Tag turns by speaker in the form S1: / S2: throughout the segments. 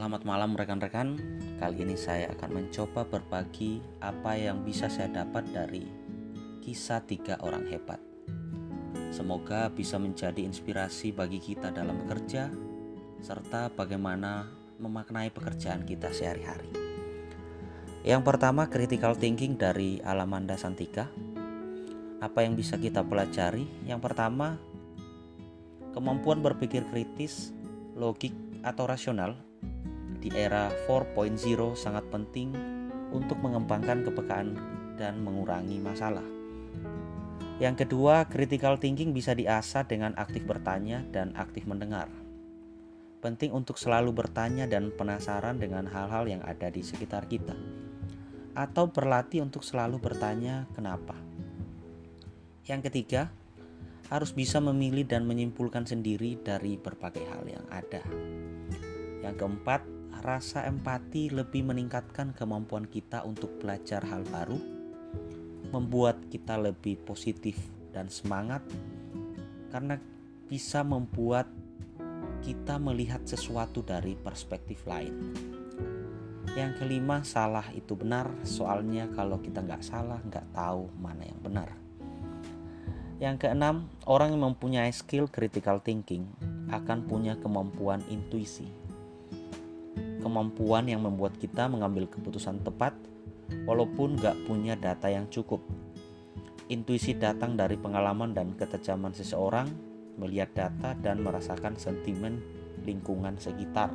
S1: Selamat malam rekan-rekan. Kali ini saya akan mencoba berbagi apa yang bisa saya dapat dari kisah tiga orang hebat. Semoga bisa menjadi inspirasi bagi kita dalam bekerja serta bagaimana memaknai pekerjaan kita sehari-hari. Yang pertama, critical thinking dari Alamanda Santika. Apa yang bisa kita pelajari? Yang pertama, kemampuan berpikir kritis, logik, atau rasional di era 4.0 sangat penting untuk mengembangkan kepekaan dan mengurangi masalah. Yang kedua, critical thinking bisa diasah dengan aktif bertanya dan aktif mendengar. Penting untuk selalu bertanya dan penasaran dengan hal-hal yang ada di sekitar kita, atau berlatih untuk selalu bertanya "kenapa". Yang ketiga, harus bisa memilih dan menyimpulkan sendiri dari berbagai hal yang ada. Yang keempat, rasa empati lebih meningkatkan kemampuan kita untuk belajar hal baru, membuat kita lebih positif dan semangat, karena bisa membuat kita melihat sesuatu dari perspektif lain. Yang kelima, salah itu benar, soalnya kalau kita nggak salah, nggak tahu mana yang benar. Yang keenam, orang yang mempunyai skill critical thinking akan punya kemampuan intuisi kemampuan yang membuat kita mengambil keputusan tepat walaupun gak punya data yang cukup. Intuisi datang dari pengalaman dan ketajaman seseorang melihat data dan merasakan sentimen lingkungan sekitar.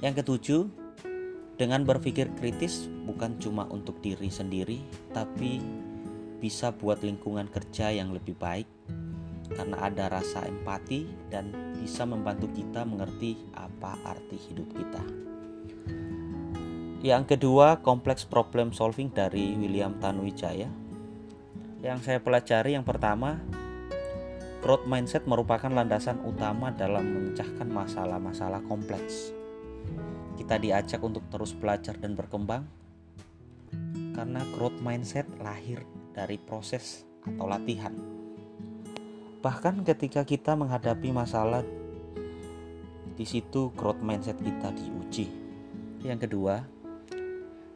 S1: Yang ketujuh, dengan berpikir kritis bukan cuma untuk diri sendiri, tapi bisa buat lingkungan kerja yang lebih baik karena ada rasa empati dan bisa membantu kita mengerti apa arti hidup kita. Yang kedua, kompleks problem solving dari William Tanuwijaya. Yang saya pelajari yang pertama, growth mindset merupakan landasan utama dalam memecahkan masalah-masalah kompleks. Kita diajak untuk terus belajar dan berkembang karena growth mindset lahir dari proses atau latihan Bahkan ketika kita menghadapi masalah di situ growth mindset kita diuji. Yang kedua,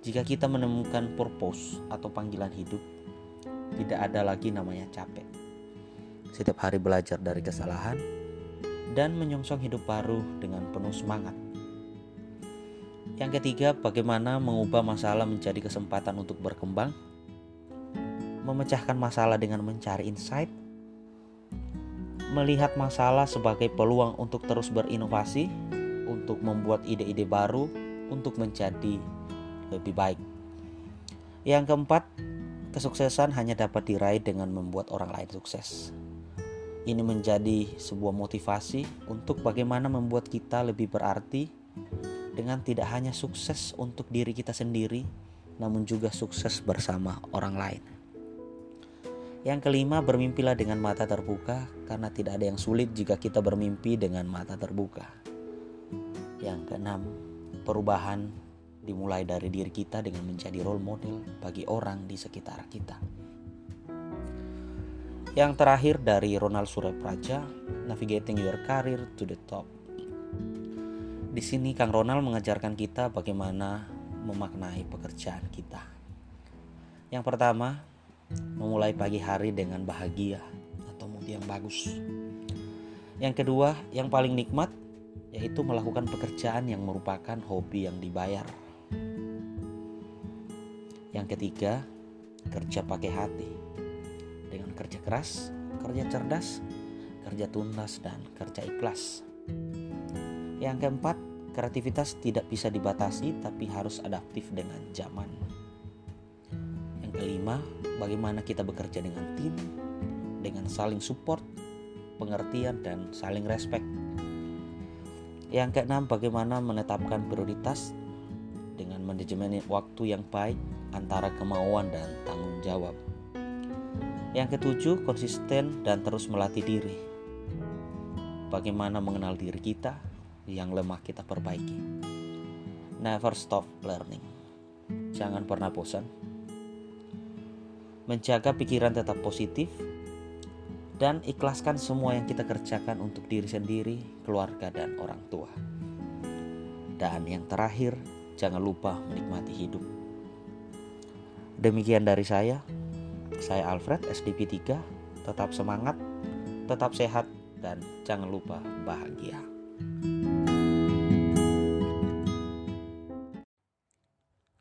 S1: jika kita menemukan purpose atau panggilan hidup, tidak ada lagi namanya capek. Setiap hari belajar dari kesalahan dan menyongsong hidup baru dengan penuh semangat. Yang ketiga, bagaimana mengubah masalah menjadi kesempatan untuk berkembang, memecahkan masalah dengan mencari insight, melihat masalah sebagai peluang untuk terus berinovasi, untuk membuat ide-ide baru, untuk menjadi lebih baik. Yang keempat, kesuksesan hanya dapat diraih dengan membuat orang lain sukses. Ini menjadi sebuah motivasi untuk bagaimana membuat kita lebih berarti dengan tidak hanya sukses untuk diri kita sendiri, namun juga sukses bersama orang lain. Yang kelima, bermimpilah dengan mata terbuka karena tidak ada yang sulit jika kita bermimpi dengan mata terbuka. Yang keenam, perubahan dimulai dari diri kita dengan menjadi role model bagi orang di sekitar kita. Yang terakhir dari Ronald Suryapraja, Navigating Your Career to the Top. Di sini Kang Ronald mengajarkan kita bagaimana memaknai pekerjaan kita. Yang pertama, memulai pagi hari dengan bahagia atau mood yang bagus. Yang kedua, yang paling nikmat yaitu melakukan pekerjaan yang merupakan hobi yang dibayar. Yang ketiga, kerja pakai hati. Dengan kerja keras, kerja cerdas, kerja tuntas dan kerja ikhlas. Yang keempat, kreativitas tidak bisa dibatasi tapi harus adaptif dengan zaman. Kelima, bagaimana kita bekerja dengan tim, dengan saling support, pengertian, dan saling respect. Yang keenam, bagaimana menetapkan prioritas dengan manajemen waktu yang baik antara kemauan dan tanggung jawab. Yang ketujuh, konsisten dan terus melatih diri. Bagaimana mengenal diri kita yang lemah kita perbaiki. Never stop learning. Jangan pernah bosan menjaga pikiran tetap positif, dan ikhlaskan semua yang kita kerjakan untuk diri sendiri, keluarga, dan orang tua. Dan yang terakhir, jangan lupa menikmati hidup. Demikian dari saya. Saya Alfred SDP 3. Tetap semangat, tetap sehat dan jangan lupa bahagia.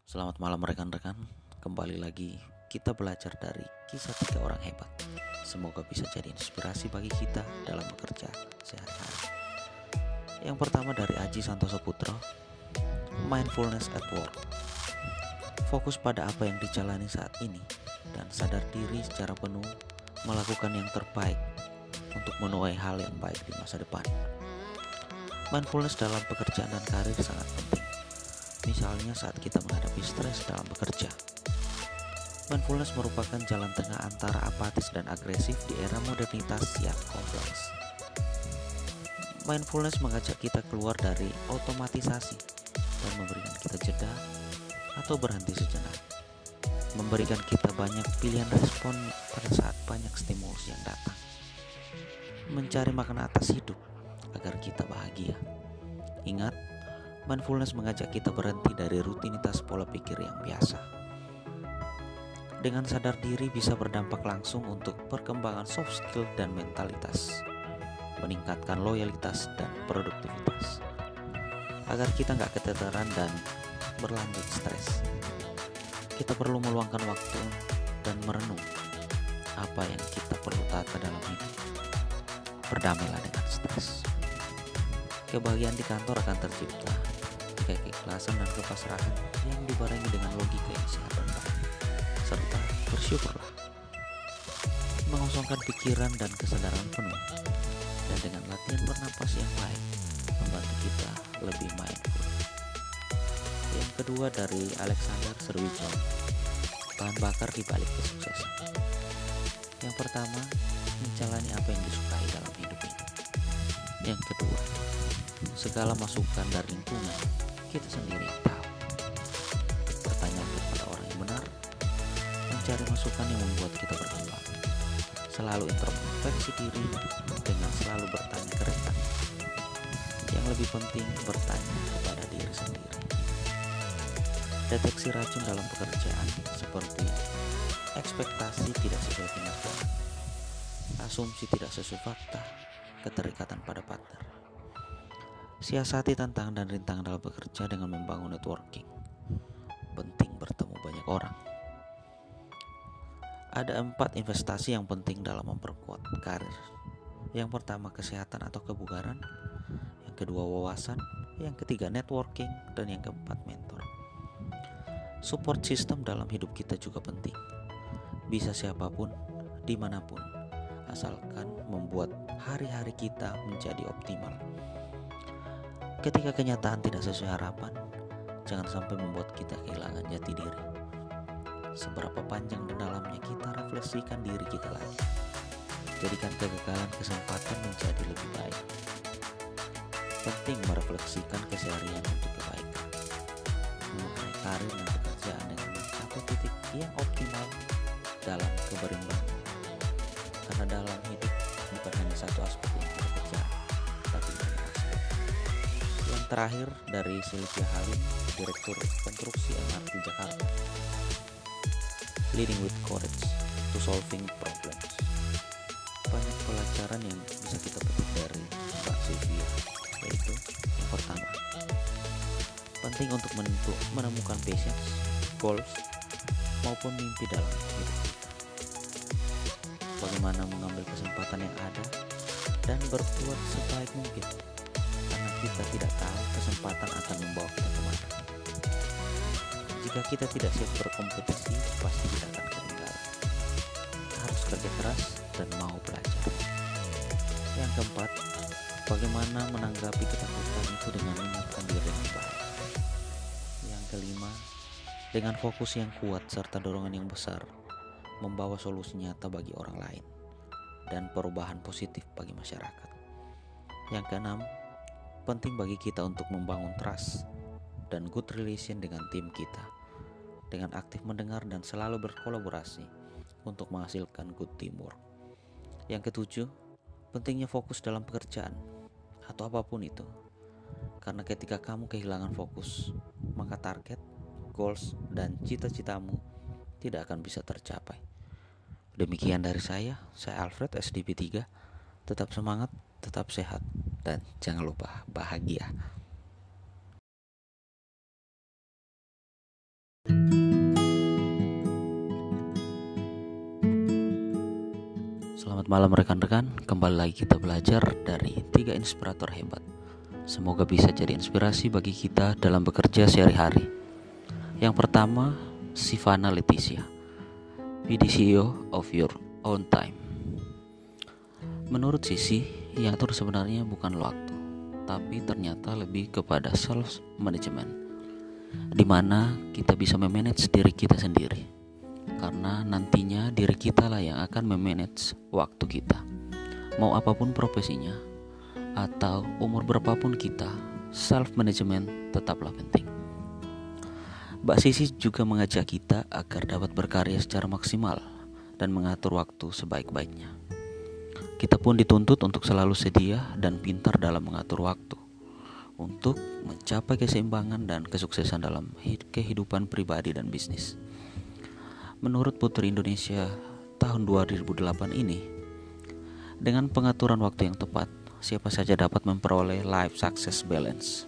S1: Selamat malam rekan-rekan. Kembali lagi kita belajar dari kisah tiga orang hebat. Semoga bisa jadi inspirasi bagi kita dalam bekerja sehari-hari. Yang pertama dari Aji Santoso Putro, Mindfulness at Work. Fokus pada apa yang dijalani saat ini dan sadar diri secara penuh melakukan yang terbaik untuk menuai hal yang baik di masa depan. Mindfulness dalam pekerjaan dan karir sangat penting. Misalnya saat kita menghadapi stres dalam bekerja. Mindfulness merupakan jalan tengah antara apatis dan agresif di era modernitas yang kompleks. Mindfulness mengajak kita keluar dari otomatisasi dan memberikan kita jeda atau berhenti sejenak. Memberikan kita banyak pilihan respon pada saat banyak stimulus yang datang. Mencari makna atas hidup agar kita bahagia. Ingat, mindfulness mengajak kita berhenti dari rutinitas pola pikir yang biasa. Dengan sadar diri bisa berdampak langsung untuk perkembangan soft skill dan mentalitas, meningkatkan loyalitas dan produktivitas, agar kita nggak keteteran dan berlanjut stres. Kita perlu meluangkan waktu dan merenung apa yang kita perlu tata dalam hidup. Berdamailah dengan stres. Kebahagiaan di kantor akan tercipta jika keikhlasan dan kepasrahan yang dibarengi dengan logika yang dan baik, serta bersyukurlah. Mengosongkan pikiran dan kesadaran penuh, dan dengan latihan bernapas yang baik, membantu kita lebih mindful. Yang kedua dari Alexander Serwijo, bahan bakar di balik kesuksesan. Yang pertama, menjalani apa yang disukai dalam hidup ini. Yang kedua, segala masukan dari lingkungan kita sendiri tahu. Pertanyaan kepada orang yang benar, mencari masukan yang membuat kita berkembang. Selalu introspeksi diri dengan selalu bertanya ke rekan. Yang lebih penting bertanya kepada diri sendiri. Deteksi racun dalam pekerjaan seperti ekspektasi tidak sesuai kenyataan, asumsi tidak sesuai fakta, keterikatan pada partner. Siasati tantangan dan rintangan dalam bekerja dengan membangun networking. Penting bertemu banyak orang. Ada empat investasi yang penting dalam memperkuat karir. Yang pertama kesehatan atau kebugaran, yang kedua wawasan, yang ketiga networking, dan yang keempat mentor. Support system dalam hidup kita juga penting. Bisa siapa pun, di mana pun, asalkan membuat hari-hari kita menjadi optimal. Ketika kenyataan tidak sesuai harapan, jangan sampai membuat kita kehilangan jati diri. Seberapa panjang dan dalamnya kita refleksikan diri kita lagi. Jadikan kegagalan kesempatan menjadi lebih baik. Penting merefleksikan keseharian untuk kebaikan. Mengenai karir dan pekerjaan dengan mencapai titik yang optimal dalam keberimbangan. Karena dalam hidup bukan hanya satu aspek terakhir dari Sylvia Halim, Direktur Konstruksi MRT Jakarta. Leading with courage to solving problems. Banyak pelajaran yang bisa kita petik dari Mbak Sylvia, yaitu yang pertama, penting untuk menentu, menemukan passions, goals, maupun mimpi dalam hidup kita. Bagaimana mengambil kesempatan yang ada dan berbuat sebaik mungkin kita tidak tahu kesempatan akan membawa kita ke mana. Jika kita tidak siap berkompetisi, pasti kita akan ketinggalan. Harus kerja keras dan mau belajar. Yang keempat, bagaimana menanggapi ketakutan itu dengan menyiapkan diri yang baik. Yang kelima, dengan fokus yang kuat serta dorongan yang besar, membawa solusi nyata bagi orang lain dan perubahan positif bagi masyarakat. Yang keenam, penting bagi kita untuk membangun trust dan good relation dengan tim kita dengan aktif mendengar dan selalu berkolaborasi untuk menghasilkan good teamwork. Yang ketujuh, pentingnya fokus dalam pekerjaan atau apa pun itu. Karena ketika kamu kehilangan fokus, maka target, goals, dan cita-citamu tidak akan bisa tercapai. Demikian dari saya, saya Alfred SDP 3. Tetap semangat, tetap sehat, dan jangan lupa bahagia. Selamat malam rekan-rekan, kembali lagi kita belajar dari tiga inspirator hebat. Semoga bisa jadi inspirasi bagi kita dalam bekerja sehari-hari. Yang pertama, Sivana Leticia. Be the CEO of your own time. Menurut Sisi, yang atur sebenarnya bukan waktu, tapi ternyata lebih kepada self management, di mana kita bisa memanage diri kita sendiri karena nantinya diri kita lah yang akan memanage waktu kita. Mau apa pun profesinya atau umur berapapun kita, self management tetaplah penting. Mbak Sisi juga mengajak kita agar dapat berkarya secara maksimal dan mengatur waktu sebaik-baiknya. Kita pun dituntut untuk selalu sedia dan pintar dalam mengatur waktu untuk mencapai keseimbangan dan kesuksesan dalam kehidupan pribadi dan bisnis. Menurut Putri Indonesia tahun 2008 ini, dengan pengaturan waktu yang tepat, siapa saja dapat memperoleh life success balance.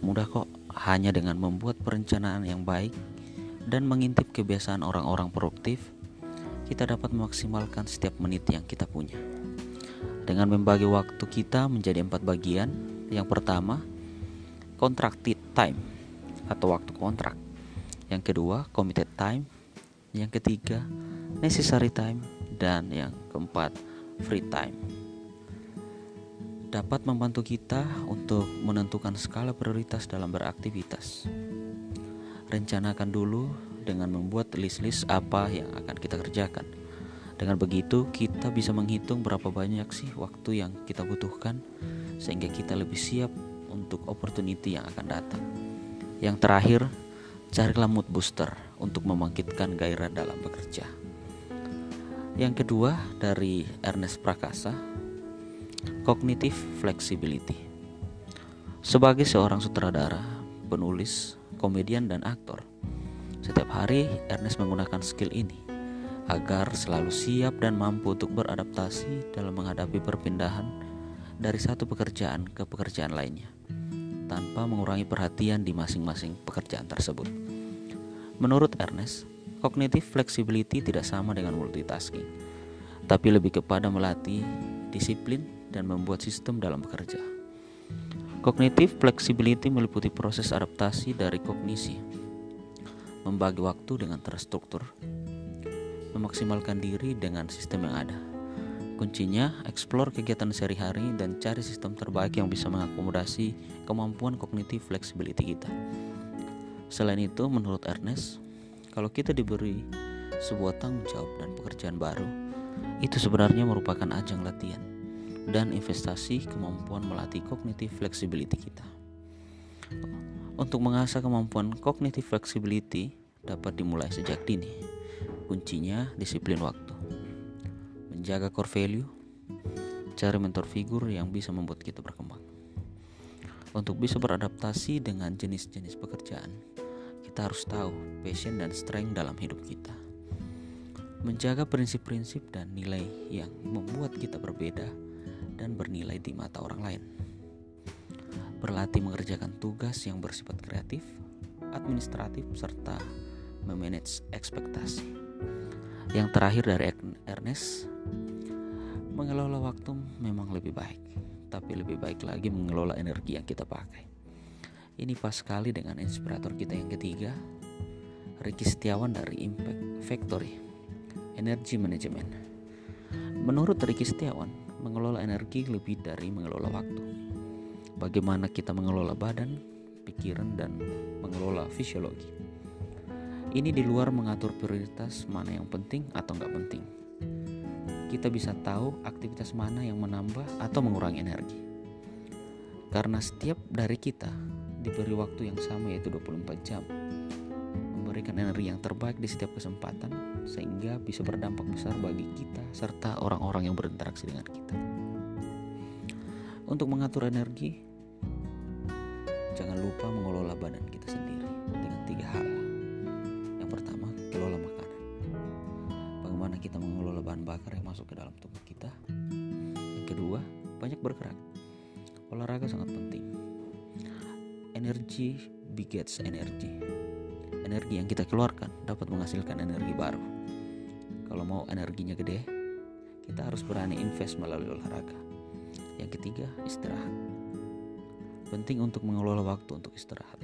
S1: Mudah kok, hanya dengan membuat perencanaan yang baik dan mengintip kebiasaan orang-orang produktif, kita dapat memaksimalkan setiap menit yang kita punya. Dengan membagi waktu kita menjadi empat bagian, yang pertama, contracted time atau waktu kontrak. Yang kedua, committed time yang ketiga necessary time, dan yang keempat free time. Dapat membantu kita untuk menentukan skala prioritas dalam beraktivitas. Rencanakan dulu dengan membuat list-list apa yang akan kita kerjakan. Dengan begitu, kita bisa menghitung berapa banyak sih waktu yang kita butuhkan, sehingga kita lebih siap untuk opportunity yang akan datang. Yang terakhir, carilah mood booster untuk membangkitkan gairah dalam bekerja. Yang kedua dari Ernest Prakasa, cognitive flexibility. Sebagai seorang sutradara, penulis, komedian dan aktor, setiap hari Ernest menggunakan skill ini agar selalu siap dan mampu untuk beradaptasi dalam menghadapi perpindahan dari satu pekerjaan ke pekerjaan lainnya tanpa mengurangi perhatian di masing-masing pekerjaan tersebut. Menurut Ernest, cognitive flexibility tidak sama dengan multitasking, tapi lebih kepada melatih disiplin dan membuat sistem dalam bekerja. Cognitive flexibility meliputi proses adaptasi dari kognisi, membagi waktu dengan terstruktur, memaksimalkan diri dengan sistem yang ada, Kuncinya, explore kegiatan sehari-hari dan cari sistem terbaik yang bisa mengakomodasi kemampuan kognitif flexibility kita. Selain itu, menurut Ernest, kalau kita diberi sebuah tanggung jawab dan pekerjaan baru, itu sebenarnya merupakan ajang latihan dan investasi kemampuan melatih kognitif flexibility kita. Untuk mengasah kemampuan kognitif flexibility dapat dimulai sejak dini. Kuncinya disiplin waktu menjaga core value, cari mentor figur yang bisa membuat kita berkembang. Untuk bisa beradaptasi dengan jenis-jenis pekerjaan, kita harus tahu passion dan strength dalam hidup kita. Menjaga prinsip-prinsip dan nilai yang membuat kita berbeda dan bernilai di mata orang lain. Berlatih mengerjakan tugas yang bersifat kreatif, administratif, serta memanage ekspektasi. Yang terakhir dari Ernest, mengelola waktu memang lebih baik, tapi lebih baik lagi mengelola energi yang kita pakai. Ini pas sekali dengan inspirator kita yang ketiga, Ricky Setiawan dari Impact Factory, Energy Management. Menurut Ricky Setiawan, mengelola energi lebih dari mengelola waktu. Bagaimana kita mengelola badan, pikiran, dan mengelola fisiologi. Ini di luar mengatur prioritas mana yang penting atau nggak penting. Kita bisa tahu aktivitas mana yang menambah atau mengurangi energi. Karena setiap dari kita diberi waktu yang sama yaitu 24 jam. Memberikan energi yang terbaik di setiap kesempatan sehingga bisa berdampak besar bagi kita serta orang-orang yang berinteraksi dengan kita. Untuk mengatur energi, jangan lupa mengelola badan kita sendiri dengan tiga hal. Kelola makanan. Bagaimana kita mengelola bahan bakar yang masuk ke dalam tubuh kita. Yang kedua, banyak bergerak. Olahraga sangat penting. Energi begets energi. Energi yang kita keluarkan dapat menghasilkan energi baru. Kalau mau energinya gede, kita harus berani invest melalui olahraga. Yang ketiga, istirahat Penting untuk mengelola waktu untuk istirahat.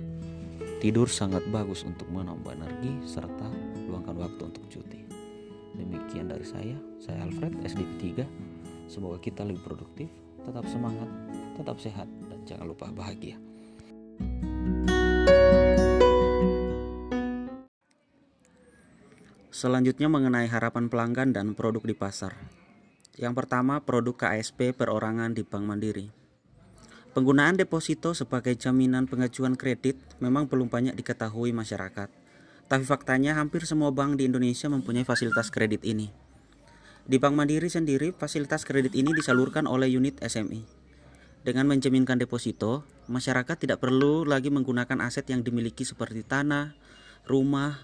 S1: Tidur sangat bagus untuk menambah energi serta luangkan waktu untuk cuti. Demikian dari saya, saya Alfred, SDP 3. Semoga kita lebih produktif, tetap semangat, tetap sehat, dan jangan lupa bahagia. Selanjutnya mengenai harapan pelanggan dan produk di pasar. Yang pertama, produk KSP perorangan di Bank Mandiri. Penggunaan deposito sebagai jaminan pengajuan kredit memang belum banyak diketahui masyarakat. Tapi faktanya hampir semua bank di Indonesia mempunyai fasilitas kredit ini. Di Bank Mandiri sendiri, fasilitas kredit ini disalurkan oleh unit SMI. Dengan menjaminkan deposito, masyarakat tidak perlu lagi menggunakan aset yang dimiliki seperti tanah, rumah,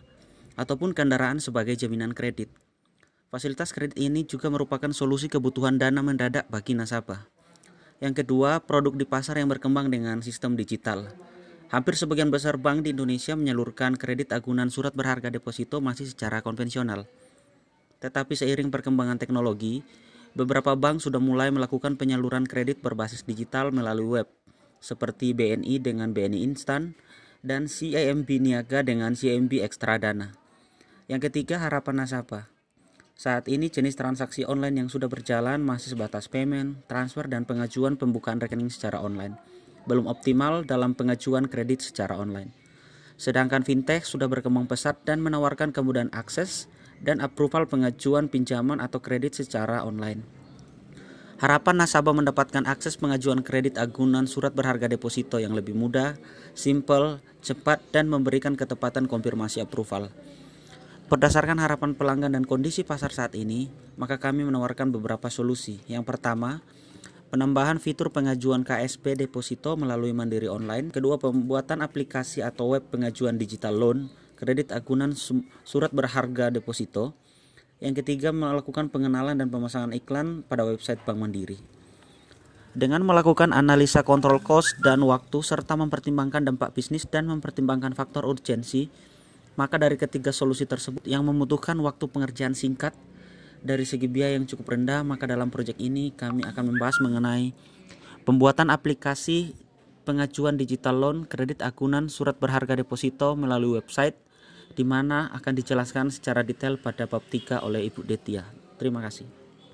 S1: ataupun kendaraan sebagai jaminan kredit. Fasilitas kredit ini juga merupakan solusi kebutuhan dana mendadak bagi nasabah. Yang kedua, produk di pasar yang berkembang dengan sistem digital. Hampir sebagian besar bank di Indonesia menyalurkan kredit agunan surat berharga deposito masih secara konvensional. Tetapi seiring perkembangan teknologi, beberapa bank sudah mulai melakukan penyaluran kredit berbasis digital melalui web, seperti BNI dengan BNI Instan dan CIMB Niaga dengan CIMB Ekstradana. Yang ketiga, harapan nasabah. Saat ini jenis transaksi online yang sudah berjalan masih sebatas payment, transfer, dan pengajuan pembukaan rekening secara online. Belum optimal dalam pengajuan kredit secara online. Sedangkan fintech sudah berkembang pesat dan menawarkan kemudahan akses dan approval pengajuan pinjaman atau kredit secara online. Harapan nasabah mendapatkan akses pengajuan kredit agunan surat berharga deposito yang lebih mudah, simple, cepat, dan memberikan ketepatan konfirmasi approval. Berdasarkan harapan pelanggan dan kondisi pasar saat ini, maka kami menawarkan beberapa solusi. Yang pertama, penambahan fitur pengajuan KSP deposito melalui Mandiri Online. Kedua, pembuatan aplikasi atau web pengajuan digital loan, kredit agunan surat berharga deposito. Yang ketiga, melakukan pengenalan dan pemasangan iklan pada website Bank Mandiri. Dengan melakukan analisa kontrol cost dan waktu serta mempertimbangkan dampak bisnis dan mempertimbangkan faktor urgensi, maka dari ketiga solusi tersebut yang membutuhkan waktu pengerjaan singkat dari segi biaya yang cukup rendah, maka dalam proyek ini kami akan membahas mengenai pembuatan aplikasi pengajuan digital loan, kredit akunan, surat berharga deposito melalui website di mana akan dijelaskan secara detail pada bab 3 oleh Ibu Detia. Terima kasih.